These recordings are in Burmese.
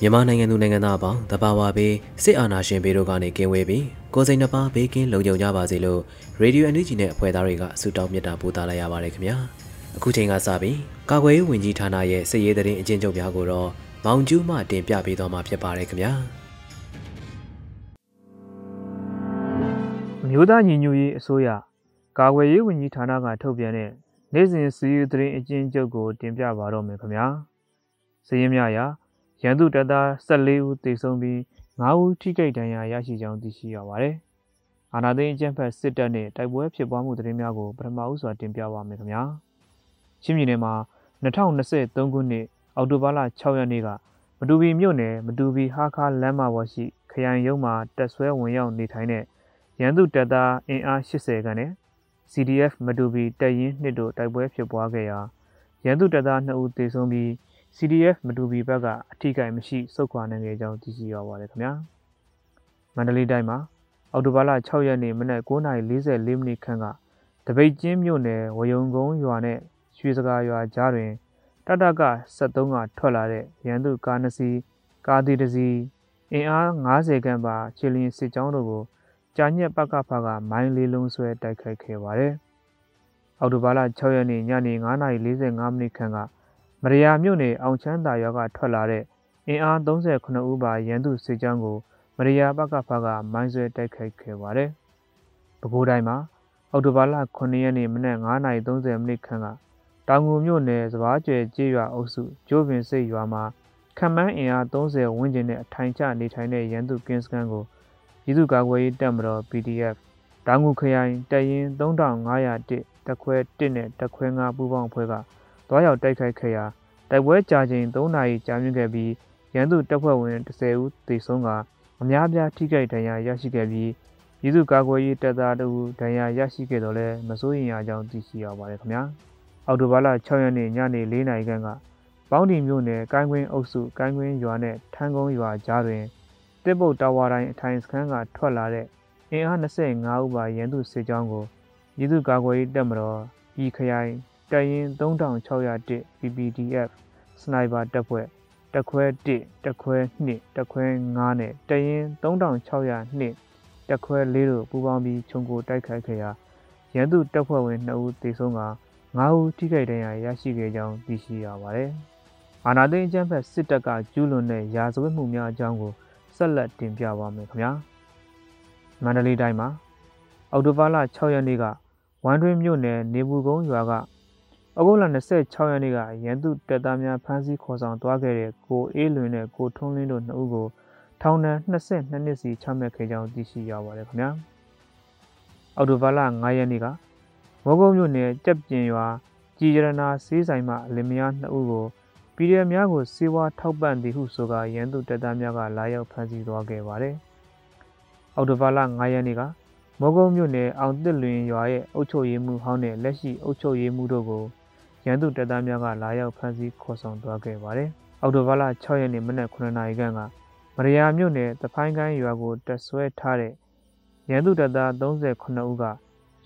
မြန်မာနိုင်ငံသူနိုင်ငံသားအပေါင်းတဘာဝဘေးစစ်အာဏာရှင်ဘေးတို့ကနေကင်းဝေးပြီးကိုယ်စိတ်နှပါဘေးကင်းလုံခြုံကြပါစေလို့ရေဒီယိုအန်ယူဂျီနဲ့အဖွဲ့သားတွေကဆုတောင်းမြတ်တာပို့သလိုက်ရပါတယ်ခင်ဗျာအခုချိန်ကစပြီးကာကွယ်ရေးဝန်ကြီးဌာနရဲ့စစ်ရေးသတင်းအကျဉ်းချုပ်များကိုတော့မောင်ကျူးမှတင်ပြပေးသွားမှာဖြစ်ပါတယ်ခင်ဗျာမျိုးသားညီညွတ်ရေးအစိုးရကာကွယ်ရေးဝန်ကြီးဌာနကထုတ်ပြန်တဲ့နေ့စဉ်စီးရီးသတင်းအကျဉ်းချုပ်ကိုတင်ပြပါတော့မယ်ခင်ဗျာစည်ရင်းများရာ ရန်သူတပ်သား14ဦးသေဆုံးပြီး9ဦးထိခိုက်ဒဏ်ရာရရှိကြောင်းသိရှိရပါတယ်။အာဏာသိမ်းအကြမ်းဖက်စစ်တပ်နဲ့တိုက်ပွဲဖြစ်ပွားမှုသတင်းများကိုပထမဦးစွာတင်ပြပါမယ်ခင်ဗျာ။ချင်းပြည်နယ်မှာ2023ခုနှစ်အောက်တိုဘာလ6ရက်နေ့ကမတူပီမြို့နယ်မတူပီဟာခါလမ်းမပေါ်ရှိခရိုင်ရုံးမှာတက်ဆွဲဝင်ရောက်နေထိုင်တဲ့ရန်သူတပ်သားအင်အား80ခန့်နဲ့ CDF မတူပီတပ်ရင်းနှစ်တို့တိုက်ပွဲဖြစ်ပွားခဲ့ရာရန်သူတပ်သား2ဦးသေဆုံးပြီး CDF မတူပီဘက်ကအထိကိမရှိစုခွာနိုင်ခဲ့ကြောင်းသိရှိရပါတယ်ခင်ဗျာမန္တလေးတိုင်းမှာအော်တိုဘာလ6ရက်နေ့မနက်9:44မိနစ်ခန့်ကတပိတ်ကျင်းမြို့နယ်ဝယုံကုန်းရွာနဲ့ရွှေစကားရွာကြားတွင်တတက73ကထွက်လာတဲ့ရန်သူကားနှစ်စီးကားသီးတစ်စီးအင်အား90ခန့်ပါခြေလျင်စစ်ကြောင်းတို့ကိုကြာညက်ပကဖကမိုင်းလေးလုံးဆွဲတိုက်ခိုက်ခဲ့ပါတယ်။အော်တိုဘာလ6ရက်နေ့ညနေ9:45မိနစ်ခန့်က မရယာမြို့နယ်အောင်ချမ်းသာရွာကထွက်လာတဲ့အင်အား38ဦးပါရန်သူစစ်ကြောင်းကိုမရယာပကဖကမိုင်းဆွဲတိုက်ခိုက်ခဲ့ပါတယ်။ပဲခူးတိုင်းမှာအော်တိုဘာလ9ရက်နေ့မနက်9:30မိနစ်ခန့်ကတောင်ငူမြို့နယ်စပားကျဲကျေးရွာအုပ်စုကျိုးပင်စိတ်ရွာမှာခံမှန်းအင်အား30ဝန်းကျင်နဲ့အထိုင်ချနေထိုင်တဲ့ရန်သူကင်းစကန်ကိုပြည်သူ့ကာကွယ်ရေးတပ်မတော် PDF တောင်ငူခရိုင်တပ်ရင်း3501တက်ခွဲ1နဲ့တက်ခွဲ5ပူးပေါင်းအဖွဲ့က သွားရောက်တိုက်ခိုက်ခဲ့ရာတိုက်ပွဲကြာချိန်3နာရီကြာမြင့်ခဲ့ပြီးရန်သူတပ်ဖွဲ့ဝင်10ဦးသေဆုံးကအများပြားထိခိုက်ဒဏ်ရာရရှိခဲ့ပြီးပြည်သူ့ကာကွယ်ရေးတပ်သားတို့ဒဏ်ရာရရှိခဲ့တော့လဲမစိုးရင်ရကြောင်းသိရှိရပါတယ်ခင်ဗျာအော်တိုဘာလ6ရက်နေ့ညနေ4နာရီခန့်ကပေါင်းတီမြို့နယ်ကိုင်းကွင်းအုပ်စုကိုင်းကွင်းရွာနဲ့ထန်းကုန်းရွာကြားတွင်တစ်ပုတ်တာဝါတိုင်းအထိုင်စခန်းကထွက်လာတဲ့အင်အား25ဦးပါရန်သူစစ်ကြောင်းကိုပြည်သူ့ကာကွယ်ရေးတပ်မတော်ပြည်ခရိုင် တပ်ရင်း3601 PPDF စနိုက်ပါတပ်ဖွဲ့တက်ခွဲ1တက်ခွဲ2တက်ခွဲ9နဲ့တပ်ရင်း3602တက်ခွဲ4တို့ပူးပေါင်းပြီးခြုံကိုတိုက်ခိုက်ခဲ့ရာရန်သူတပ်ဖွဲ့ဝင်2ဦးသေဆုံးက9ဦးထိခိုက်ဒဏ်ရာရရှိခဲ့ကြောင်းသိရှိရပါတယ်။အာနာသိန်းအကြမ်းဖက်စစ်တပ်ကကျူးလွန်တဲ့ရာဇဝတ်မှုများအကြောင်းကိုဆက်လက်တင်ပြပါမယ်ခင်ဗျာ။မန္တလေးတိုင်းမှာအော်တိုဘာလ6ရက်နေ့ကဝမ်တွင်းမြို့နယ်နေပူကုန်းရွာက။ ဩဂုတ်လ26ရက်နေ့ကရန်သူတပ်သားများဖမ်းဆီးခေါ်ဆောင်သွားခဲ့တဲ့ကိုအေးလွင်နဲ့ကိုထွန်းလင်းတို့နှစ်ဦးကိုထောင်ဒဏ်22နှစ်စီချမှတ်ခဲ့ကြောင်းသိရှိရပါတယ်ခင်ဗျာ။အော်တိုဘာလ9ရက်နေ့ကမောကုန်းမြို့နယ်ကြက်ပြင်ရွာကြည်ရနာစေးဆိုင်မှအလင်မယားနှစ်ဦးကိုပြည်ရများကိုစေဝါထောက်ပံ့သည်ဟုဆိုကာရန်သူတပ်သားများကလာရောက်ဖမ်းဆီးသွားခဲ့ပါတယ်။အော်တိုဘာလ9ရက်နေ့ကမောကုန်းမြို့နယ်အောင်တစ်လွင်ရွာရဲ့အုပ်ချုပ်ရေးမှူးဟောင်းနဲ့လက်ရှိအုပ်ချုပ်ရေးမှူးတို့ကို ရန်သူတပ်သားများကလာရောက်ဖမ်းဆီးခေါ်ဆောင်သွားခဲ့ပါတယ်။အောက်တိုဘာလ6ရက်နေ့မနက်9:00နာရီခန့်ကမရယာမြို့နယ်တဖိုင်းကိုင်းရွာကိုတက်ဆွဲထားတဲ့ရန်သူတပ်သား38ဦးက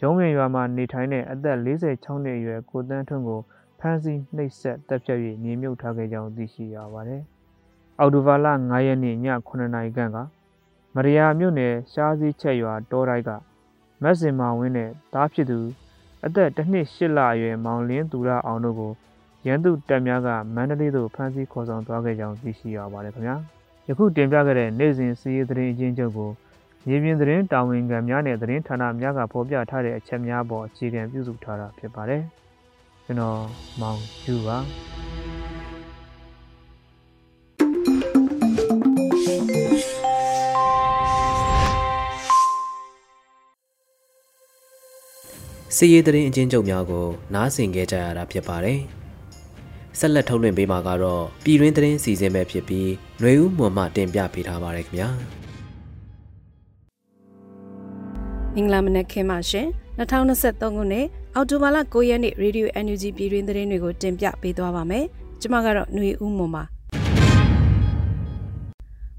ရုံးဝင်ရွာမှာနေထိုင်တဲ့အသက်46နှစ်အရွယ်ကိုတန်းထွန်းကိုဖမ်းဆီးနှိပ်စက်တပ်ဖြတ်၍မြေမြုပ်ထားခဲ့ကြောင်းသိရှိရပါတယ်။အောက်တိုဘာလ9ရက်နေ့ည9:00နာရီခန့်ကမရယာမြို့နယ်ရှားစည်းချက်ရွာတောတိုက်ကမက်စင်မာဝင်းနဲ့တားဖြစ်သူ အသက်တစ်နှစ်၈လအရွယ်မောင်လင်းသူရအောင်တို့ကိုရန်သူတပ်များကမန္တလေးသို့ဖမ်းဆီးခေါ်ဆောင်သွားခဲ့ကြောင်းသိရှိရပါတယ်ခင်ဗျာယခုတင်ပြခဲ့တဲ့နေ့စဉ်စီးရီးသတင်းအချင်းချုပ်ကိုမြေပြင်သတင်းတာဝန်ခံများနဲ့သတင်းဌာနများကဖော်ပြထားတဲ့အချက်များပေါ်အခြေခံပြုစုထားတာဖြစ်ပါတယ်ကျွန်တော်မောင်ကျူပါ စီးရီးသတင်းအချင်းချုပ်များကိုနားဆင်ကြကြရတာဖြစ်ပါတယ်။ဆက်လက်ထုတ်လွှင့်ပေးမှာကတော့ပြည်တွင်းသတင်းစီစဉ်ပဲဖြစ်ပြီးຫນွေဦးမွန်မှတင်ပြပေးထားပါရခင်ဗျာ။မင်္ဂလာမနက်ခင်းပါရှင်2023ခုနှစ်အောက်တိုဘာလ9ရက်နေ့ Radio NUG ပြည်တွင်းသတင်းတွေကိုတင်ပြပေးသွားပါမယ်။ကျွန်မကတော့ຫນွေဦးမွန်ပါ။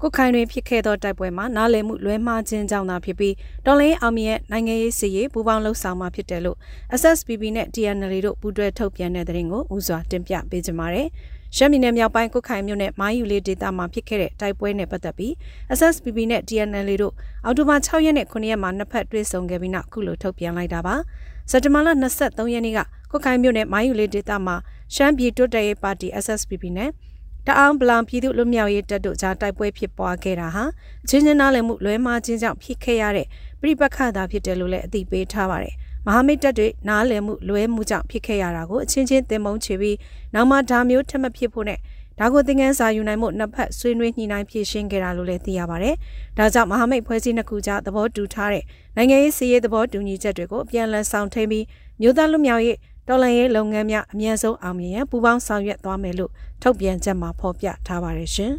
ကုတ်ခိုင်တွင်ဖြစ်ခဲ့သောတိုက်ပွဲမှာနားလည်မှုလွဲမှားခြင်းကြောင့်သာဖြစ်ပြီးတော်လင်းအောင်မြရဲ့နိုင်ငံရေးစီရေးပူးပေါင်းလှုပ်ဆောင်မှာဖြစ်တယ်လို့ SSPP နဲ့ TNL တို့ပူးတွဲထုတ်ပြန်တဲ့သတင်းကိုဦးစွာတင်ပြပေးကြပါမယ်။ရှမ်းပြည်နယ်မြောက်ပိုင်းကုတ်ခိုင်မြို့နယ်မိုင်းယူလေးဒေသမှာဖြစ်ခဲ့တဲ့တိုက်ပွဲနဲ့ပတ်သက်ပြီး SSPP နဲ့ TNL တို့အောက်တိုဘာ6ရက်နဲ့9ရက်မှာနှစ်ဖက်တွေ့ဆုံခဲ့ပြီးနောက်ခုလိုထုတ်ပြန်လိုက်တာပါ။စက်တဘာလ23ရက်နေ့ကကုတ်ခိုင်မြို့နယ်မိုင်းယူလေးဒေသမှာရှမ်းပြည်တိုးတက်ရေးပါတီ SSPP နဲ့ တအောင်ဗလံပြည်သူ့လူမျိုးရေးတပ်တို့ကြားတိုက်ပွဲဖြစ်ပွားခဲ့တာဟာအချင်းချင်းနားလည်မှုလွဲမှားခြင်းကြောင့်ဖြစ်ခဲ့ရတဲ့ပြိပက္ခသာဖြစ်တယ်လို့လည်းအသိပေးထားပါတယ်။မဟာမိတ်တပ်တွေနားလည်မှုလွဲမှုကြောင့်ဖြစ်ခဲ့ရတာကိုအချင်းချင်းတင်မုံချပြီးနောက်မှဒါမျိုးထပ်မဖြစ်ဖို့နဲ့ဒါကိုသင်ခန်းစာယူနိုင်မှုနှစ်ဖက်ဆွေးနွေးညှိနှိုင်းဖြည့်ရှင်းခဲ့တာလို့လည်းသိရပါတယ်။ဒါကြောင့်မဟာမိတ်ဖွဲ့စည်းနှစ်ခုကြားသဘောတူထားတဲ့နိုင်ငံရေးစီးရေးသဘောတူညီချက်တွေကိုအပြန်အလှန်ဆောင်ထိန်ပြီးမြို့သားလူမျိုးရေး တော်လှန်ရေးလုပ်ငန်းများအမြန်ဆုံးအောင်မြင်ရန်ပူးပေါင်းဆောင်ရွက်သွားမယ်လို့ထုတ်ပြန်ချက်မှာဖော်ပြထားပါတယ်ရှင်။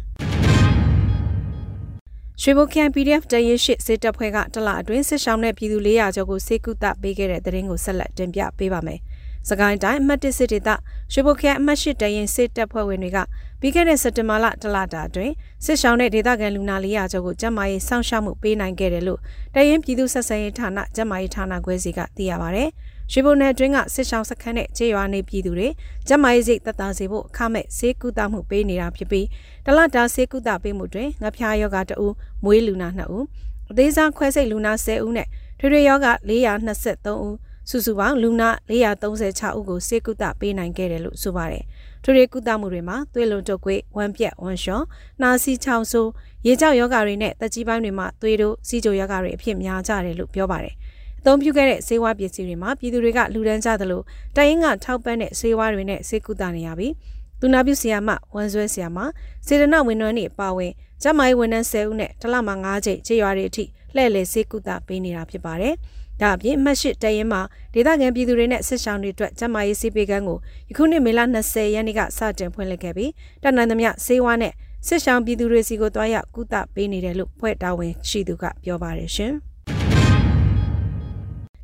ရွှေဘိုခရိုင် PDF တရင်ရှိစစ်တပ်ဖွဲ့ကတလအတွင်းစစ်ဆောင်တဲ့ပြည်သူ400ကျော်ကိုစေကုသပေးခဲ့တဲ့တဲ့ရင်ကိုဆက်လက်တင်ပြပေးပါမယ်။စကိုင်းတိုင်းအမှတ်1စစ်ဒေသရွှေဘိုခရိုင်အမှတ်8တရင်စစ်တပ်ဖွဲ့ဝင်တွေကပြီးခဲ့တဲ့စက်တင်ဘာလတလတာအတွင်းစစ်ဆောင်တဲ့ဒေသခံလူနာ400ကျော်ကိုကျန်းမာရေးစောင့်ရှောက်မှုပေးနိုင်ခဲ့တယ်လို့တရင်ပြည်သူဆက်ဆံရေးဌာနကျန်းမာရေးဌာနခွဲစီကသိရပါဗျ။ ရွှေဘုံနယ်အတွင်းကစစ်ဆောင်စခန်းနဲ့ခြေရွာနေပြည်သူတွေကျမရေးစိတ်သက်သာစေဖို့အခမဲ့ဈေးကုသမှုပေးနေတာဖြစ်ပြီးတလတာဈေးကုသပေးမှုတွင်ငါဖျားယောဂတအူမွေးလူနာ2ဦးအသေးစားခွဲစိတ်လူနာ10ဦးနဲ့ထွေထွေယောဂ423ဦးစုစုပေါင်းလူနာ436ဦးကိုစေကုသပေးနိုင်ခဲ့တယ်လို့ဆိုပါတယ်။ထွေထွေကုသမှုတွေမှာသွေးလွန်တုပ်ကွေးဝမ်းပြက်ဝမ်းလျှောနှာစီးချောင်းဆိုးရေကြောက်ယောဂတွေနဲ့တက်ကြီးပိုင်းတွေမှာသွေးတို့စီးကြိုယောဂတွေအဖြစ်များကြတယ်လို့ပြောပါတယ်။ သုံးပြုခဲ့တဲ့ဆေးဝါးပစ္စည်းတွေမှာပြည်သူတွေကလူဒန်းကြသလိုတရင်ကထောက်ပံ့တဲ့ဆေးဝါးတွေနဲ့ဆေးကုသနေရပြီးသူနာပြုဆရာမဝန်ဆွဲဆရာမစေတနာဝန်ထမ်းတွေပါဝင်ကျမကြီးဝန်ထမ်း10ဦးနဲ့တစ်လမှ9ချိန်ခြေရွာတွေအထိလှည့်လည်ဆေးကုသပေးနေတာဖြစ်ပါတယ်။ဒါအပြင်အမှတ်၈တရင်မှာဒေသခံပြည်သူတွေနဲ့စစ်ဆောင်တွေအတွက်ကျမကြီးဆေးပေးကမ်းကိုယခုနှစ်မေလ20ရက်နေ့ကစတင်ဖွင့်လှစ်ခဲ့ပြီးတနင်္လာနေ့ဆေးဝါးနဲ့စစ်ဆောင်ပြည်သူတွေစီကိုတွားရောက်ကုသပေးနေတယ်လို့ဖွဲ့တာဝန်ရှိသူကပြောပါတယ်ရှင်။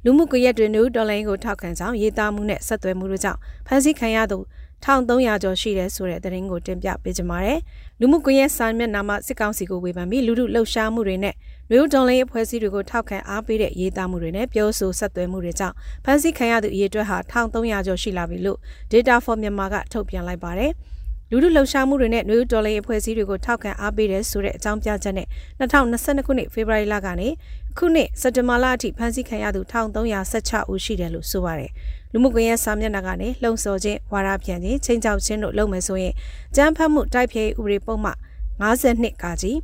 လူမှုကွန်ရက်တွင်နူဒေါ်လာကိုထောက်ခံကြောင်းရေးသားမှုနဲ့ဆက်သွယ်မှုတို့ကြောင့်ဖမ်းဆီးခံရသူ1300ကျော်ရှိတယ်ဆိုတဲ့သတင်းကိုတင်ပြပေးကြပါမယ်။လူမှုကွန်ရက်စာမျက်နှာမှာစစ်ကောင်စီကိုဝေဖန်ပြီးလူထုလှုပ်ရှားမှုတွေနဲ့မျိုးဒေါ်လာအဖွဲ့အစည်းတွေကိုထောက်ခံအားပေးတဲ့ရေးသားမှုတွေနဲ့ပြောဆိုဆက်သွယ်မှုတွေကြောင့်ဖမ်းဆီးခံရသူအရေအတွက်ဟာ1300ကျော်ရှိလာပြီလို့ Data for Myanmar ကထုတ်ပြန်လိုက်ပါတယ်။ လူလူလှုပ်ရှားမှုတွေနဲ့နှွေးဒေါ်လာအဖွဲ့အစည်းတွေကိုထောက်ခံအားပေးတယ်ဆိုတဲ့အကြောင်းပြချက်နဲ့2022ခုနှစ်ဖေဖော်ဝါရီလကနေအခုနှစ်စက်တင်ဘာလအထိဖမ်းဆီးခံရသူ1316ဦးရှိတယ်လို့ဆိုပါတယ်။လူမှုကွန်ရက်စာမျက်နှာကနေလှုံ့ဆော်ခြင်းဝါဒပြန်ခြင်းချင်းချောက်ခြင်းတို့လုပ်မယ်ဆိုရင်ကြမ်းဖက်မှုတိုက်ဖျက်ဥပဒေပုံမှ52ကာကြီး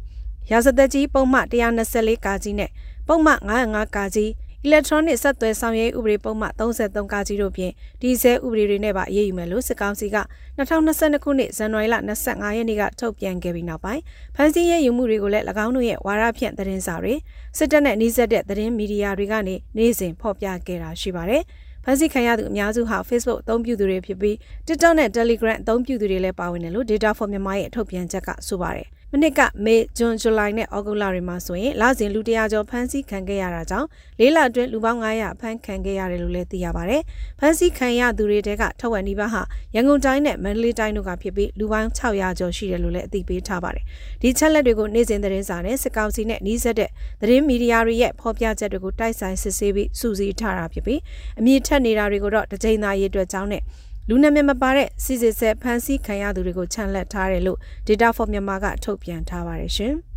ရာဇသက်ကြီးပုံမှ124ကာကြီးနဲ့ပုံမှ905ကာကြီး electronic ဆက်သွယ်ဆောင်ရွက်ဥပဒေပုံမှ33ကကြီးတို့ဖြင့်ဒီဇယ်ဥပဒေတွေနဲ့ပါအရေးယူမယ်လို့စစ်ကောင်စီက2022ခုနှစ်ဇန်နဝါရီလ25ရက်နေ့ကထုတ်ပြန်ခဲ့ပြီးနောက်ပိုင်းဖမ်းဆီးရယူမှုတွေကိုလည်း၎င်းတို့ရဲ့ဝါရဖြန့်သတင်းစာတွေစစ်တပ်နဲ့နှိစက်တဲ့သတင်းမီဒီယာတွေကနေနေ့စဉ်ဖော်ပြခဲ့တာရှိပါတယ်။ဖမ်းဆီးခံရသူအများစုဟာ Facebook အသုံးပြုသူတွေဖြစ်ပြီး TikTok နဲ့ Telegram အသုံးပြုသူတွေလည်းပါဝင်တယ်လို့ Data for Myanmar ရဲ့ထုတ်ပြန်ချက်ကဆိုပါတယ်။ မနစ်ကမေဂျွန်ဇူလိုင်နဲ့ဩဂုတ်လတွေမှာဆိုရင်လစဉ်လူ100ကျော်ဖမ်းဆီးခံခဲ့ရတာကြောင့်လေးလအတွင်းလူပေါင်း900ဖမ်းခံခဲ့ရတယ်လို့လည်းသိရပါဗျ။ဖမ်းဆီးခံရသူတွေတဲကထက်ဝက်နီးပါးဟာရန်ကုန်တိုင်းနဲ့မန္တလေးတိုင်းတို့ကဖြစ်ပြီးလူပေါင်း600ကျော်ရှိတယ်လို့လည်းအသိပေးထားပါတယ်။ဒီချက်လက်တွေကိုနေ့စဉ်သတင်းစာနဲ့စစ်ကောင်စီနဲ့နှီးဆက်တဲ့သတင်းမီဒီယာတွေရဲ့ဖော်ပြချက်တွေကိုတိုက်ဆိုင်စစ်ဆေးပြီးစုစည်းထားတာဖြစ်ပြီးအမြင့်ထက်နေတာတွေကိုတော့တကြိမ်သာရေးအတွက်ကြောင်းနဲ့ လူနာမည်မပါတဲ့စီစစ်ဆက်ဖမ်းဆီးခံရသူတွေကိုခြံလက်ထားတယ်လို့ Data for Myanmar ကထုတ်ပြန်ထားပါတယ်ရှင်။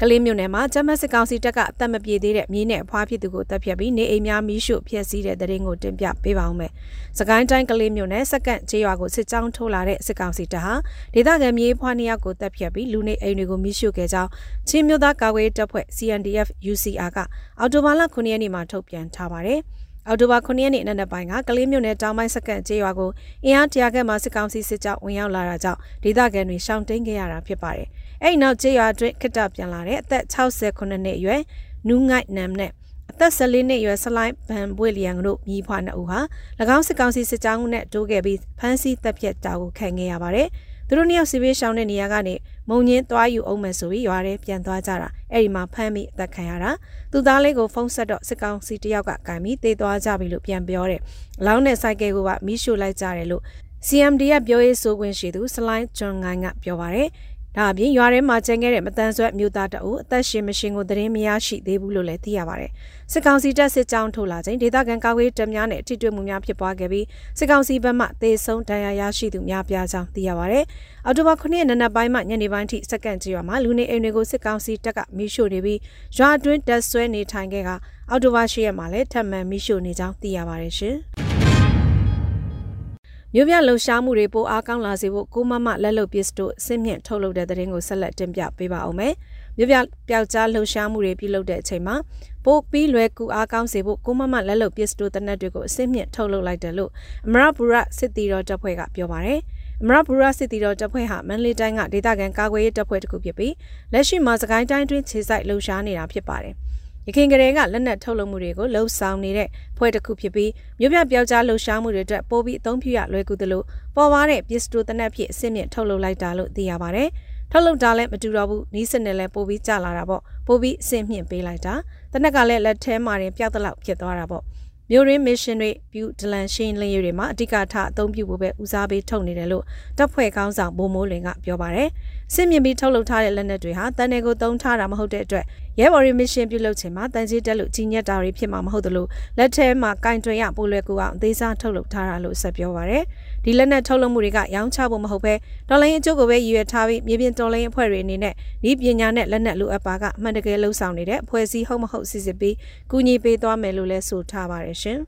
ကကလေးမြို့နယ်မှာဂျမတ်စစ်ကောင်စီတပ်ကအသက်မပြေသေးတဲ့မြေနဲ့အဖွားဖြစ်သူကိုတပ်ဖြတ်ပြီးနေအိမ်များမီးရှို့ဖျက်ဆီးတဲ့တဲ့ရင်ကိုတင်ပြပေးပါအောင်မယ်။စကိုင်းတိုင်းကလေးမြို့နယ်စက္ကန့်ကျေးရွာကိုစစ်ကြောင်းထိုးလာတဲ့စစ်ကောင်စီတပ်ဟာဒေသခံမြေဖွားနှစ်ယောက်ကိုတပ်ဖြတ်ပြီးလူနေအိမ်တွေကိုမီးရှို့ခဲ့ကြောင်းချင်းမြို့သားကာကွယ်တပ်ဖွဲ့ CNDF UCR ကအော်တိုဘာလ9ရက်နေ့မှာထုတ်ပြန်ထားပါတယ်။ အော်တိုဘာ9ရက်နေ့နံနက်ပိုင်းကကလေးမြို့နယ်တောင်ပိုင်းစက္ကန့်ကျေးရွာကိုအင်အားတရာခန့်မှစစ်ကောင်စီစစ်ကြောင်းဝင်ရောက်လာတာကြောင့်ဒေသခံတွေရှောင်တိန်ခဲ့ရတာဖြစ်ပါတယ်။အဲ့နောက်ကျေးရွာအတွင်းခစ်တပြန်လာတဲ့အသက်69နှစ်အရွယ်နူးငိုက်နမ်နဲ့အသက်14နှစ်အရွယ်ဆလိုင်းဘန်ပွေလျံတို့မိဖွားနှစ်ဦးဟာ၎င်းစစ်ကောင်စီစစ်ကြောင်းနဲ့တိုးခဲ့ပြီးဖမ်းဆီးတပ်ဖြတ်တာကိုခံခဲ့ရပါတယ်။သူတို့နှစ်ယောက်စီပေးရှောင်းတဲ့နေရာကနေ မုံညင်းသွားယူအောင်မယ်ဆိုပြီးရွာထဲပြန်သွားကြတာအဲ့ဒီမှာဖမ်းပြီးအသက်ခံရတာသူသားလေးကိုဖုန်းဆက်တော့စစ်ကောင်စီတယောက်ကကင်ပြီးတေးသွားကြပြီလို့ပြန်ပြောတယ်။လောင်းတဲ့စိုက်ကယ်ကိုကမီးရှို့လိုက်ကြတယ်လို့ CMD ကပြောရေးဆိုခွင့်ရှိသူစလိုင်းဂျွန်ငိုင်းကပြောပါတယ်။ ဒါအပြင်ရွာထဲမှာကျန်ခဲ့တဲ့မတန်ဆွဲမြို့သားတအုပ်အသက်ရှင်မရှင်ကိုသတင်းမရရှိသေးဘူးလို့လည်းသိရပါတယ်။စစ်ကောင်စီတပ်စစ်ကြောင်းထုတ်လာချိန်ဒေသခံကာကွယ်တပ်များနဲ့အထိတွေ့မှုများဖြစ်ပွားခဲ့ပြီးစစ်ကောင်စီဘက်မှသေဆုံးဒဏ်ရာရရှိသူများပြားကြောင်းသိရပါတယ်။အော်တိုဘာ9ရက်နနက်ပိုင်းမှညနေပိုင်းထိစက္ကန့်ကြီးရွာမှာလူနေအိမ်တွေကိုစစ်ကောင်စီတပ်ကမီးရှို့နေပြီးရွာအတွင်းတပ်ဆွဲနေထိုင်ခဲ့ကအော်တိုဘာ10ရက်မှာလည်းထပ်မံမီးရှို့နေကြောင်းသိရပါတယ်ရှင်။ မြို့ပြလှုပ်ရှားမှုတွေပိုအားကောင်းလာစေဖို့ကိုမမလက်လုပ်ပစ္စတိုအစစ်မြင့်ထုတ်လုပ်တဲ့တဲ့ရင်ကိုဆက်လက်တင်ပြပေးပါအောင်မယ်။မြို့ပြပျောက်ကြားလှုပ်ရှားမှုတွေပြုလုပ်တဲ့အချိန်မှာပိုပြီးလွယ်ကူအားကောင်းစေဖို့ကိုမမလက်လုပ်ပစ္စတိုတနက်တွေကိုအစစ်မြင့်ထုတ်လုပ်လိုက်တယ်လို့အမရပူရစစ်တီတော်တပ်ဖွဲ့ကပြောပါတယ်။အမရပူရစစ်တီတော်တပ်ဖွဲ့ဟာမန်လေးတိုင်းကဒေသခံကာကွယ်ရေးတပ်ဖွဲ့တစ်ခုဖြစ်ပြီးလက်ရှိမှာစကိုင်းတိုင်းတွင်းခြေစိုက်လှုပ်ရှားနေတာဖြစ်ပါတယ်။ ရခိုင်ကလေးကလက်နက်ထုတ်လုပ်မှုတွေကိုလှုပ်ဆောင်နေတဲ့ဖွဲ့တစ်ခုဖြစ်ပြီးမြို့ပြပျောက်ကြားလှုပ်ရှားမှုတွေအတွက်ပိုပြီးအသုံးပြုရလွယ်ကူသလိုပေါ်ပါတဲ့ပစ္စတိုတနက်ဖြစ်အစစ်မြင့်ထုတ်လုပ်လိုက်တာလို့သိရပါတယ်။ထုတ်လုပ်တာလည်းမတူတော့ဘူးနီးစနစ်လည်းပိုပြီးကျလာတာပေါ့ပိုပြီးအစစ်မြင့်ပေးလိုက်တာတနက်ကလည်းလက်ထဲမှာတင်ပျောက်တလောက်ဖြစ်သွားတာပေါ့မြို့ရင်းမစ်ရှင်တွေပြူဒလန်ရှင်းလင်းရေးတွေမှာအဓိကထားအသုံးပြုဖို့ပဲဦးစားပေးထုတ်နေတယ်လို့တပ်ဖွဲ့ကောင်းဆောင်ဘိုးမိုးလင်ကပြောပါတယ်။စစ်မြင့်ပြီးထုတ်လုပ်ထားတဲ့လက်နက်တွေဟာတန်နယ်ကိုတုံးထားတာမဟုတ်တဲ့အတွက် ရဲဘော်ရီမစ်ရှင်ပြုလုပ်ခြင်းမှာတန်ကြီးတက်လို့ကြီးညက်တာတွေဖြစ်မှာမဟုတ်သလိုလက်ထဲမှာကင်တွင်ရပိုလွယ်ကူအောင်အသေးစားထုတ်လုပ်ထားတာလို့ဆက်ပြောပါရယ်ဒီလက်နက်ထုတ်လုပ်မှုတွေကရောင်းချဖို့မဟုတ်ပဲတော်လိုင်းအကျိုးကိုပဲရည်ရွယ်ထားပြီးမြေပြင်တော်လိုင်းအဖွဲ့တွေအနေနဲ့ဒီပညာနဲ့လက်နက်လိုအပ်ပါကအမှန်တကယ်လှုပ်ဆောင်နေတဲ့အဖွဲ့အစည်းဟုတ်မဟုတ်စစ်စစ်ပြီးကူညီပေးသွားမယ်လို့လည်းဆိုထားပါရရှင်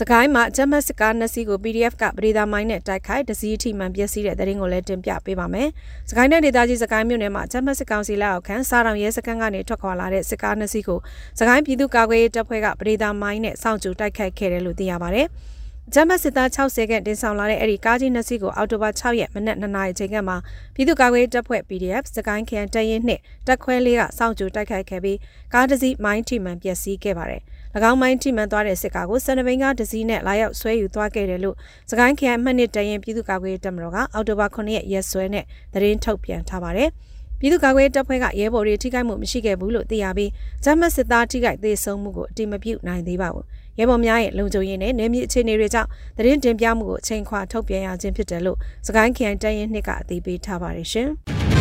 စကိုင်းမှာဂျမတ်စကားနှစ်စီးကို PDF ကပရိသာမိုင်းနဲ့တိုက်ခိုက်ဒစီအထိမှန်ပျက်စီးတဲ့တဲ့ရင်ကိုလည်းတင်ပြပေးပါမယ်။စကိုင်းနယ်ဒေသကြီးစကိုင်းမြို့နယ်မှာဂျမတ်စကောင်စီလက်အောက်ခံစားတော်ရဲစခန်းကနေထွက်ခွာလာတဲ့စကားနှစ်စီးကိုစကိုင်းပြည်သူ့ကာကွယ်ရေးတပ်ဖွဲ့ကပရိသာမိုင်းနဲ့စောင့်ကြိုတိုက်ခိုက်ခဲ့တယ်လို့သိရပါဗျ။ဂျမတ်စစ်သား60ခန့်တင်ဆောင်လာတဲ့အဲ့ဒီကားကြီးနှစ်စီးကိုအော်တိုဘာ6ရက်မနက်2နာရီချိန်ကမှပြည်သူ့ကာကွယ်ရေးတပ်ဖွဲ့ PDF စကိုင်းခရိုင်တရင်နှင့်တက်ခွဲလေးကစောင့်ကြိုတိုက်ခိုက်ခဲ့ပြီးကားတစ်စီးမိုင်းထိမှန်ပျက်စီးခဲ့ပါတယ်။၎ င်းမိုင်းထိမှန်သွားတဲ့စစ်ကားကိုစန္ဒဘိန်းကားဒစီနဲ့လာရောက်ဆွဲယူသွားခဲ့တယ်လို့စကိုင်းခရိုင်မှတ်နှစ်တရင်ပြည်သူ့ကာကွယ်ရေးတပ်မတော်ကအောက်တိုဘာ9ရက်ရက်စွဲနဲ့သတင်းထုတ်ပြန်ထားပါတယ်။ပြည်သူ့ကာကွယ်ရေးတပ်ဖွဲ့ကရဲဘော်တွေထိခိုက်မှုမရှိခဲ့ဘူးလို့သိရပြီးဂျမတ်စစ်သားထိခိုက်သေးဆုံးမှုကိုအတိမပြုနိုင်သေးပါဘူး။ရဲဘော်များရဲ့လုံခြုံရေးနဲ့နယ်မြေအခြေအနေတွေကြောင့်သတင်းတင်ပြမှုကိုအချိန်ခွာထုတ်ပြန်ရခြင်းဖြစ်တယ်လို့စကိုင်းခရိုင်တရင်နှစ်ကအသိပေးထားပါတယ်ရှင်။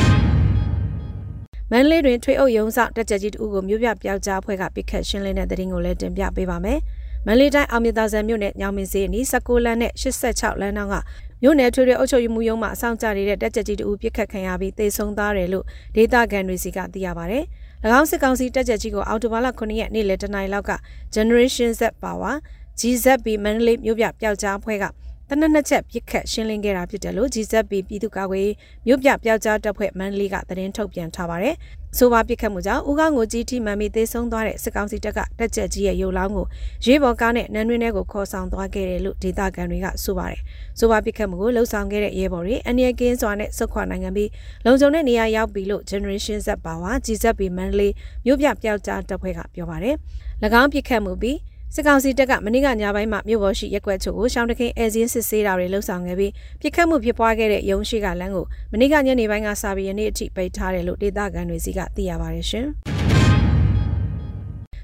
မန္တလေးတွင်ထွေအုပ်ရုံးဆောင်တက်ကြကြီးတူကိုမြို့ပြပျောက်ကြားအဖွဲ့ကပိတ်ခတ်ရှင်းလင်းတဲ့တဲ့ရင်ကိုလည်းတင်ပြပေးပါမယ်။မန္တလေးတိုင်းအောင်မြသာဆန်မြို့နယ်ညောင်မင်းစေးအနီး16လမ်းနဲ့86လမ်းနောက်ကမြို့နယ်ထွေထွေအုပ်ချုပ်ရေးမှူးရုံးမှအဆောင်ကြနေတဲ့တက်ကြကြီးတူပိတ်ခတ်ခံရပြီးသေဆုံးသွားတယ်လို့ဒေသခံတွေစီကသိရပါဗျ။၎င်းစစ်ကောင်စီတက်ကြကြီးကိုအော်တိုဘာလ9ရက်နေ့လယ်တနင်္လာလောက်က Generation Z Power GZB မန္တလေးမြို့ပြပျောက်ကြားအဖွဲ့က တနက်နှစ်ချက်ပြစ်ခတ်ရှင်းလင်းခဲ့တာဖြစ်တယ်လို့ GZB ပြည်သူ့ကာကွယ်မြို့ပြပျောက်ကြားတပ်ဖွဲ့မန္တလေးကသတင်းထုတ်ပြန်ထားပါတယ်။ဆိုပါပြစ်ခတ်မှုကြောင့်ဦးကောင်းကိုကြီးထိမှန်ပြီးသေဆုံးသွားတဲ့စစ်ကောင်စီတပ်ကတက်ချက်ကြီးရဲ့ရုပ်လောင်းကိုရေးပေါ်ကားနဲ့နန်းတွင်းထဲကိုခေါ်ဆောင်သွားခဲ့တယ်လို့ဒေသခံတွေကဆိုပါတယ်။ဆိုပါပြစ်ခတ်မှုကိုလှုပ်ဆောင်ခဲ့တဲ့ရဲဘော်တွေအန်ရကင်းစွာနဲ့စုခွာနိုင်ငံပြီးလုံခြုံတဲ့နေရာရောက်ပြီလို့ Generation Z Power GZB မန္တလေးမြို့ပြပျောက်ကြားတပ်ဖွဲ့ကပြောပါတယ်။၎င်းပြစ်ခတ်မှုပြီး စစ်ကောင်စီတပ်ကမနေ့ကညပိုင်းမှာမြို့ပေါ်ရှိရက်ွက်ချို့ကိုရှောင်းတခင်အဲဇင်းစစ်ဆေးတာတွေလှုပ်ဆောင်ခဲ့ပြီးပြစ်ခတ်မှုဖြစ်ပွားခဲ့တဲ့ရုံးရှိကလမ်းကိုမနေ့ကညနေပိုင်းကစပြီးယနေ့အထိပိတ်ထားတယ်လို့ဒေသခံတွေစီကသိရပါတယ်ရှင်။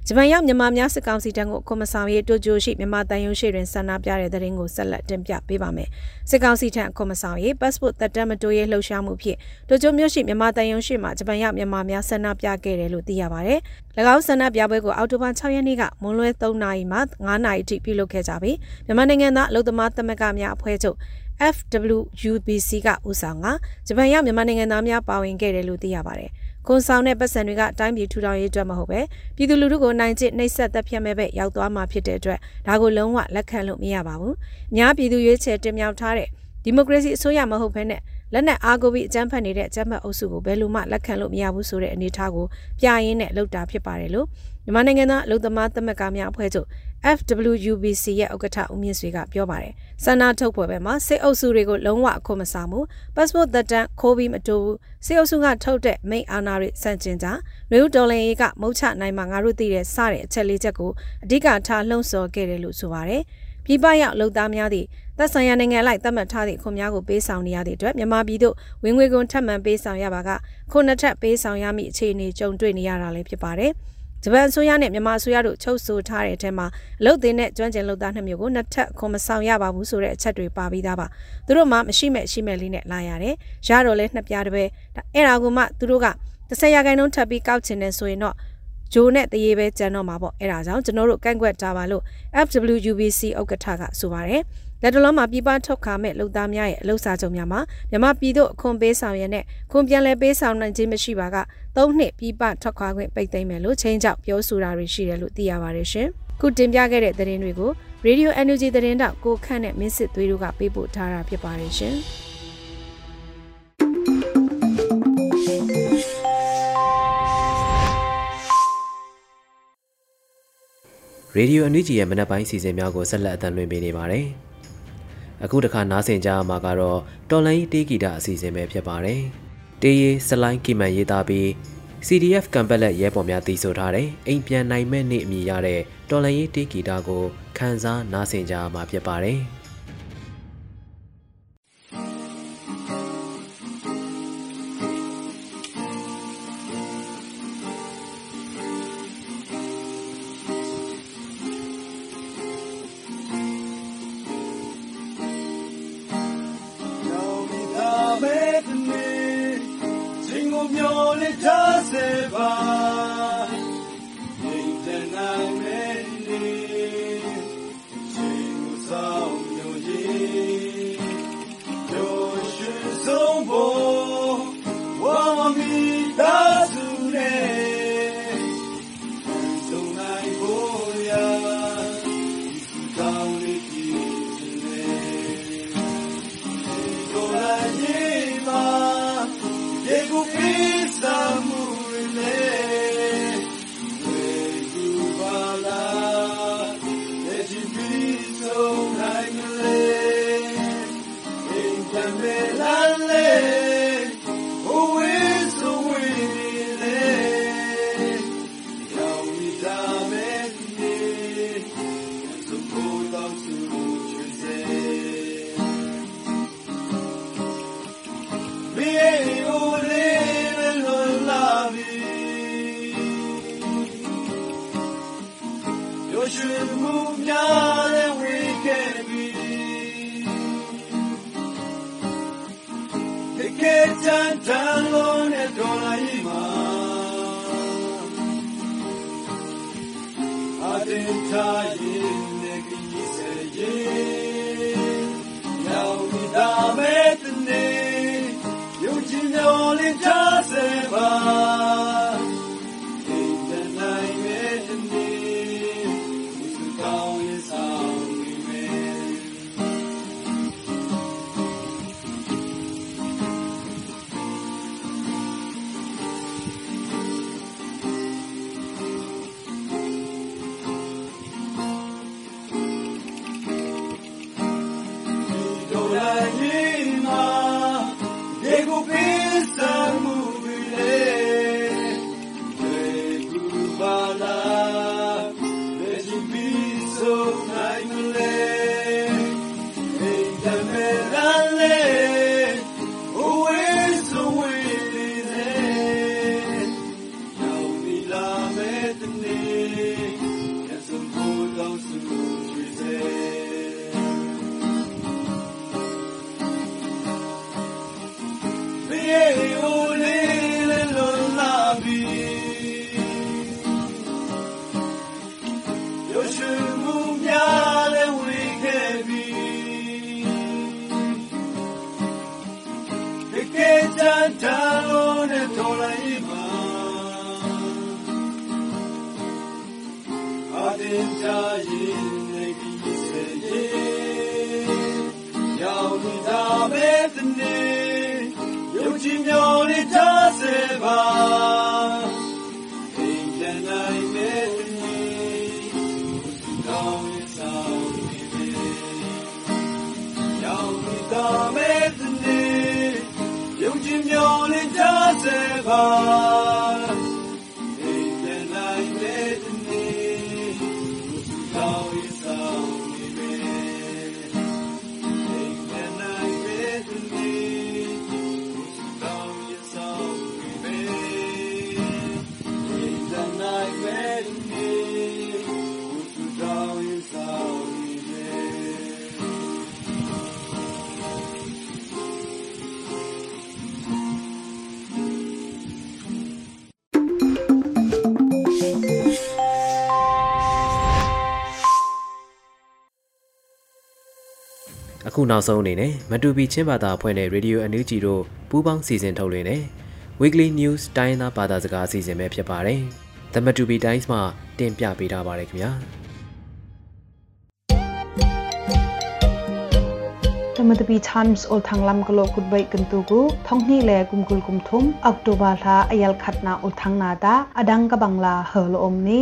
ဂျပန်ရောက်မြန်မာများစစ်ကောင်စီတန်းကိုကွန်မဆောင်ရေးတိုဂျိုရှိမြန်မာတန်ယုံရှိတွင်ဆန္ဒပြတဲ့တဲ့ရင်ကိုဆက်လက်တင်ပြပေးပါမယ်။စစ်ကောင်စီထံကွန်မဆောင်ရေး passport သက်တမ်းမတိုးရေးလှုပ်ရှားမှုဖြင့်တိုဂျိုမြို့ရှိမြန်မာတန်ယုံရှိမှာဂျပန်ရောက်မြန်မာများဆန္ဒပြခဲ့တယ်လို့သိရပါတယ်။၎င်းဆန္ဒပြပွဲကိုအောက်တိုဘာ6ရက်နေ့ကမွန်လွဲ3နာရီမှ9နာရီထိပြုလုပ်ခဲ့ကြပြီးမြန်မာနိုင်ငံသားအလုံသမားသမဂ္ဂများအဖွဲ့ချုပ် FWUBC ကဦးဆောင်ကဂျပန်ရောက်မြန်မာနိုင်ငံသားများပါဝင်ခဲ့တယ်လို့သိရပါတယ်။ ခွန်ဆောင်တဲ့ပတ်စံတွေကအတိုင်းပြည်ထူထောင်ရေးအတွက်မဟုတ်ပဲပြည်သူလူထုကိုနိုင်ကျင့်နှိပ်စက်သက်ဖြတ်မဲ့ပဲရောက်သွားမှာဖြစ်တဲ့အတွက်ဒါကိုလုံးဝလက်ခံလို့မရပါဘူး။များပြည်သူရွေးချယ်တင်မြှောက်ထားတဲ့ဒီမိုကရေစီအစိုးရမဟုတ်ဘဲနဲ့ လက်နက်အားကိုပြီးအကြမ်းဖက်နေတဲ့အကြမ်းဖက်အုပ်စုကိုဘယ်လိုမှလက်ခံလို့မရဘူးဆိုတဲ့အနေအထားကိုပြရင်းနဲ့လောက်တာဖြစ်ပါတယ်လို့မြန်မာနိုင်ငံသားအလုံသမားသမဂ္ဂများအဖွဲ့ချုပ် FWUBC ရဲ့ဥက္ကဋ္ဌဦးမြင့်ဆွေကပြောပါတယ်။ဆန္ဒထုတ်ပွဲပဲမှာစစ်အုပ်စုတွေကိုလုံးဝအခွင့်မဆောင်ဘူး။ passport သက်တမ်းခိုးပြီးမတိုးဘူး။စစ်အုပ်စုကထုတ်တဲ့မိန့်အာဏာတွေစန့်ကျင်ကြ။လူဦးတော်လင်ရေးကမုတ်ချနိုင်မှာငါတို့သိတဲ့စတဲ့အချက်လေးချက်ကိုအဓိကထားလှုံ့ဆော်ခဲ့တယ်လို့ဆိုပါတယ်။ပြည်ပရောက်လုံသားများသည့် သက်ဆိုင်ရာနိုင်ငံလိုက်သတ်မှတ်ထားသည့်ခွန်များကိုပေးဆောင်နေရသည့်အတွက်မြန်မာပြည်သို့ဝင်ငွေကုန်ထပ်မံပေးဆောင်ရပါကခုနှစ်ထပ်ပေးဆောင်ရမည့်အခြေအနေကြုံတွေ့နေရတာလည်းဖြစ်ပါတယ်။ဂျပန်အစိုးရနဲ့မြန်မာအစိုးရတို့ချုပ်ဆိုထားတဲ့အထက်မှာအလုတ်သေးနဲ့ကျွမ်းကျင်လုပ်သားနှစ်မျိုးကိုနှစ်ထပ်ခွန်မဆောင်ရပါဘူးဆိုတဲ့အချက်တွေပါပြီးသားပါသူတို့မှမရှိမဲ့ရှိမဲ့လေးနဲ့လာရတယ်ရတော့လဲနှစ်ပြားတပဲအဲ့ဒါကမှသူတို့က30ရာခိုင်နှုန်းထပ်ပြီးကောက်ချင်တယ်ဆိုရင်တော့ဂျိုနဲ့တရေပဲကျန်တော့မှာပေါ့အဲ့ဒါကြောင့်ကျွန်တော်တို့ကန့်ကွက်တာပါလို့ FWUBC ဥက္ကဋ္ဌကဆိုပါတယ် လက်တလုံးမှာပြည်ပထုတ်ခါမဲ့လုံသားများရဲ့အလုပ်စာချုပ်များမှာမြမပြည်သို့အခွန်ပေးဆောင်ရတဲ့ခွန်ပြန်လဲပေးဆောင်နိုင်ခြင်းမရှိပါက၃နှစ်ပြည်ပထွက်ခွာခွင့်ပိတ်သိမ်းမယ်လို့ချင်းချောက်ပြောဆိုတာတွေရှိတယ်လို့သိရပါတယ်ရှင်။ခုတင်ပြခဲ့တဲ့သတင်းတွေကို Radio Energy သတင်းတောက်ကိုခန့်နဲ့မင်းစစ်သွေးတို့ကပေးပို့ထားတာဖြစ်ပါတယ်ရှင်။ရေဒီယိုအန်ယူဂျီရဲ့မနက်ပိုင်းစီစဉ်များကိုဆက်လက်အသံလွှင့်ပေးနေပါတယ်။ အခုတခါနားဆင်ကြမှာကတော့တော်လိုင်းတေးဂီတအစီအစဉ်ပဲဖြစ်ပါတယ်။တေးရီစလိုင်းကီမန်ရေးသားပြီး CDF ကံပက်လက်ရဲပေါ်များတည်ဆိုထားတဲ့အိမ်ပြန်နိုင်မဲ့နေ့အမည်ရတဲ့တော်လိုင်းတေးဂီတကိုခန်းစားနားဆင်ကြမှာဖြစ်ပါတယ်။ Dame la ခုနောက်ဆုံးအနေနဲ့မတူပီချင်းဘာသာအဖွဲ့နဲ့ Radio အန်ယူဂျီတို့ပူးပေါင်းစီစဉ်ထုတ်လွှင့်တဲ့ Weekly News တိုင်းသားဘာသာစကားအစီအစဉ်ပဲဖြစ်ပါတယ်။ The Matupi Times မှာတင်ပြပေးထားပါတယ်ခင်ဗျာ။ The Matupi Times ol thanglam kalo kutbai kentugu thongni le kumkul kumthum October tha ayal khatna ol thangna da adang ka bangla hol omni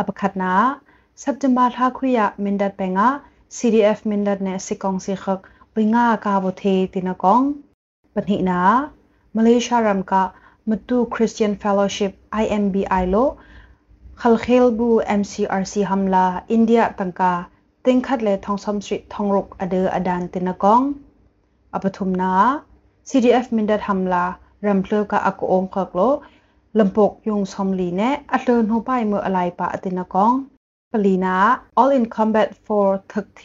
apakhatna September tha khuya mindat penga CDF mindat ne sikong si khak winga ka bo the tinakong panhi na Malaysia ram ka matu Christian Fellowship IMBI lo khalkhel bu MCRC hamla India tangka tingkhat le thongsam street thongrok ade adan tinakong apathum na CDF mindat hamla rample ka ako om khak lo lampok yung somli ne atlon ho pai mo alai pa atina kong ปลีนา all in combat for ทึกเท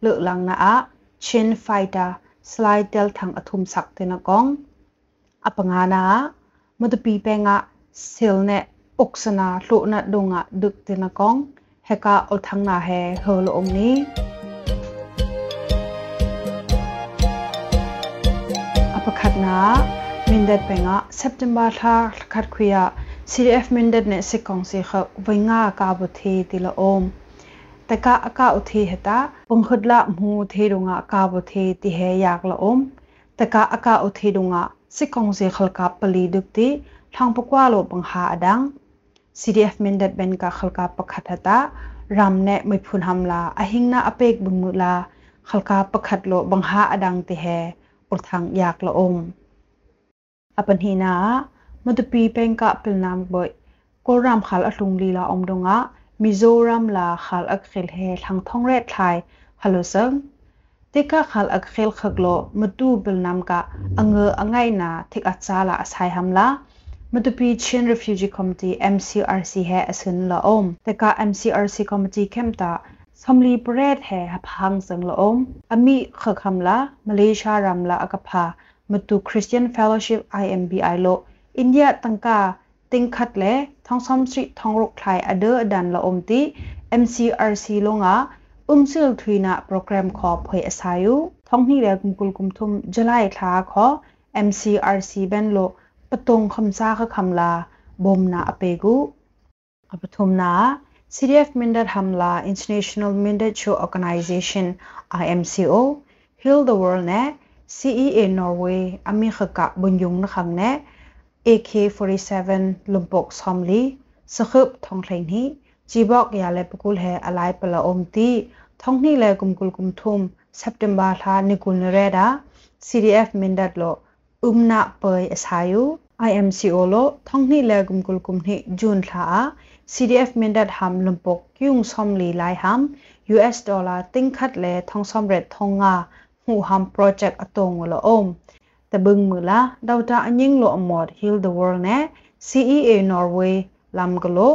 เลือกลังนาอะเชนไฟดาสไลด์เดลทางอทุมสักเตนกองอปงานามาดูปีเปงะเซลเนอุกษนาลุนะดงะดึกเตนกองเฮกาอทังนาเฮเฮลอมนี้อปขัดนามินเดเปงะเซปเทมบาร์ทาขัดคุยะ CDF mindet ne sikong si kha winga ka bu the tila om taka aka uthi heta pungkhudla mu the runga ka bu the ti he yak la om taka aka uthi runga sikong si khalka pali dukti thang pakwa lo pangha adang CDF mindet ben ka khalka pakhat hata ram ne mai phun hamla ahingna apek bunmula khalka pakhat lo bangha adang ti he ul thang yak la om apan hina มตุปีเป็นกะเปิลนามบ่อยก็รำขัลอลุงลีลาอมดงะมิโซรัมลาขัลอักเขลเฮทางท่องเรศไทยฮัลโหลซึงติกะขัลอักเขลขกโลมตุเปิลนามกะอังเงออังไงนาทิกอัจซาลาสายฮัมลามตุปีชิน refugee committee MCRC เฮอสินละอมแต่กะ MCRC committee เข้มตาสมลีประเทศแห่พังสังละอมอมีขคำละมาเลเซียรำละอกพามตุ Christian Fellowship IMBI โล อินเดียตังกาติงคัดเลทองซอมสตรีทองรุกไทยอเดอร์ดันละอมติ MCRC ลงอาอุ้มซิลทุยนาโปรแกรมขอเผยอาศัยท้องนี่แหละกุมกุลกุมทุมจลายทาขอ MCRC เบนโลปตงคำซาคคำลาบมนาอเปกุอปทุมนา CDF Mindat Hamla International Mindat Show Organization IMCO Heal the World နဲ့ CEA Norway အမိခကဘုံယုံနခန်းနဲ့ AK47 lumpok somli sakhup thongthleng hi chibok ya le pukul he alai pala omti thongni le kumkul kumthum september tha nikul reda CDF mindat lo umna poi asayu IMCO lo thongni le kumkul kumni jun tha CDF mindat ham lumpok kyung somli lai ham US dollar tingkhat le thongsom ret thonga hu ham project atong lo om တဘင်းမူလာဒေါတာအငင်းလိုအမော်ဟီလ်ဒ်ဝေါ်နဲ CEA Norway လမ်ဂလို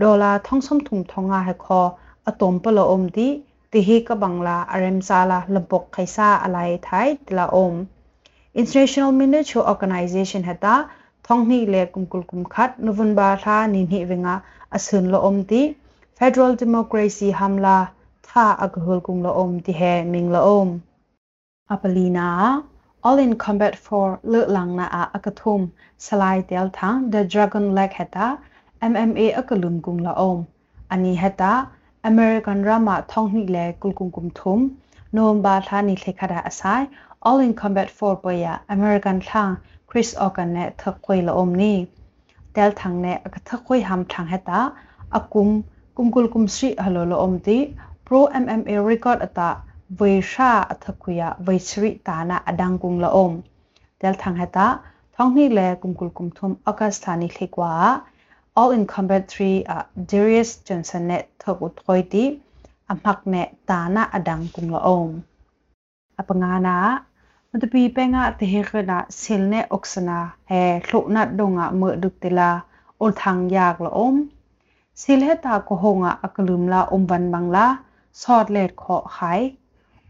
ဒေါ်လာထုံဆုံထုံထုံငါဟခေါ်အတုံပလအုံဒီတိဟိကဘင်္ဂလာအရမ်ဆာလာလဘုတ်ခိုင်ဆာအလိုက်ထိုင်တလာအုံ International Miniature Organization ဟတာထုံနီလေကုမ်ကုလ်ကုမ်ခတ်နိုဝင်ဘာလာနိနိဝငါအဆွန်လိုအုံဒီ Federal Democracy Hamla သာအကဟောကုမ်လိုအုံဒီဟဲမင်းလိုအုံအပလီနာ all in combat for le lang na a akathum salai tel thang the dragon leg heta MMA akalum kum la om ani heta American drama thong ni le kulkum kum thum nom ba tha ni lekhada asai all in combat for boya American thang Chris Organ ne thakoi la om ni tel thang ne akathakoi ham thang heta akum kumkul kum sri halo lo om ti pro MMA record ata vaisha athakuya vaisri tana adangkung la om del thang heta thongni le kumkul kumthum akasthani lekwa all in combatry uh, Darius Johnson ne thokut khoiti amhak ne tana adangkung la om apangana mutpi penga tehena silne oksana he thluna donga mu duktela ol thang yak la om silheta ko honga akalumla omban mangla sort let kho khai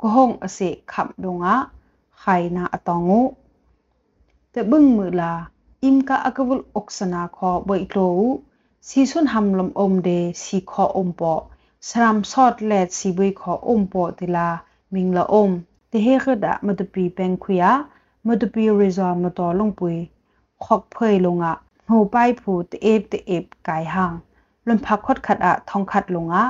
ก็ห้องอเสกขับดงะไขนาอตองงูแต่บึ้งมือลาอิมกะอักบุลอกสนาคอบ่อยโลสีสุนหำลมอมเดสีคออมปอสรามสอดแลดสีบุยคออมปอติลามิงละอมแต่เฮกดะมาตุปีเป็นคุยะมาตุปีริซอมาตอลงปุยขอกเพยลงอะหูไปผูตเอฟตเอฟกายหางลมพักคดขัดอะทองขัดลงอะ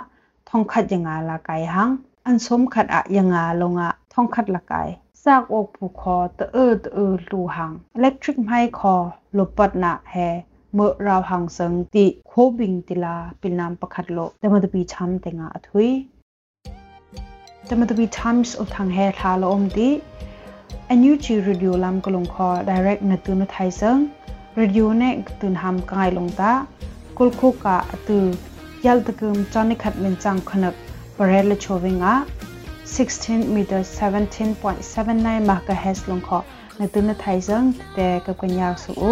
ทองขัดยังไงละกายหาง อันสมขัดอะยังงาลงอะทองขัดละไก่ซากอกผูคอตะเออตะเออลูหังอิเล็กทริกไม้คอลบปัดนะแฮเมื่อเราหังเซิงติโคบิงติลาปิลนามประคัดโลแต่มันจะปีช้ำแต่งาอถุยแต่มันจะปีช้ำสุดทางแฮทาลอมติ NUG radio lam kolong kho direct na tu na thai sang radio ne tun ham kai long ta kul khu ka atu yal takum chani khat min chang khanak Parela Chovinga 16 meter 17.79 MHz long kho na tu na thai jang te ka kwanya su u.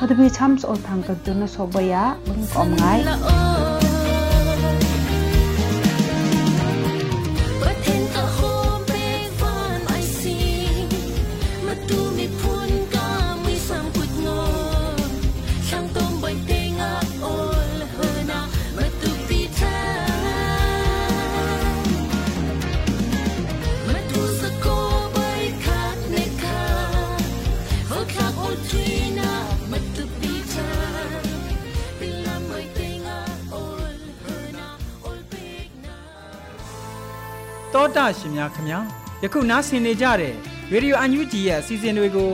Hadabi chams ol thang ka tu na so baya bang kom ngai တောတာရှင်များခင်ဗျာယခုနားဆင်နေကြတဲ့ရေဒီယိုအန်ယူဂျီရဲ့အစီအစဉ်တွေကို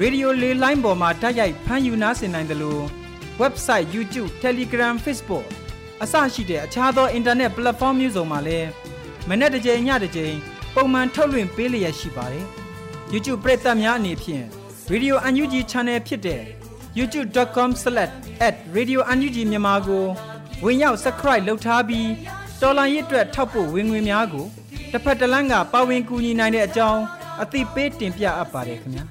ရေဒီယိုလေးလိုင်းပေါ်မှာတိုက်ရိုက်ဖမ်းယူနားဆင်နိုင်တယ်လို့ website YouTube Telegram Facebook အစရှိတဲ့အခြားသော internet platform မျိုးစုံမှာလည်းမနေ့တစ်ကြိမ်ညတစ်ကြိမ်ပုံမှန်ထုတ်လွှင့်ပေးလျက်ရှိပါတယ် YouTube ပရိသတ်များအနေဖြင့် Radio UNG Channel ဖြစ်တဲ့ youtube.com/radiounug မြန်မာကိုဝင်ရောက် subscribe လုပ်ထားပြီးတော်လိုင်းရစ်အတွက်ထောက်ပို့ဝင်ငွေများကို တစ်ဖက်တစ်လမ်းကပါဝင်ကူညီနိုင်တဲ့အကြောင်းအသိပေးတင်ပြအပ်ပါတယ်ခင်ဗျာ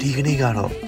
ဒီကနေ့ကတော့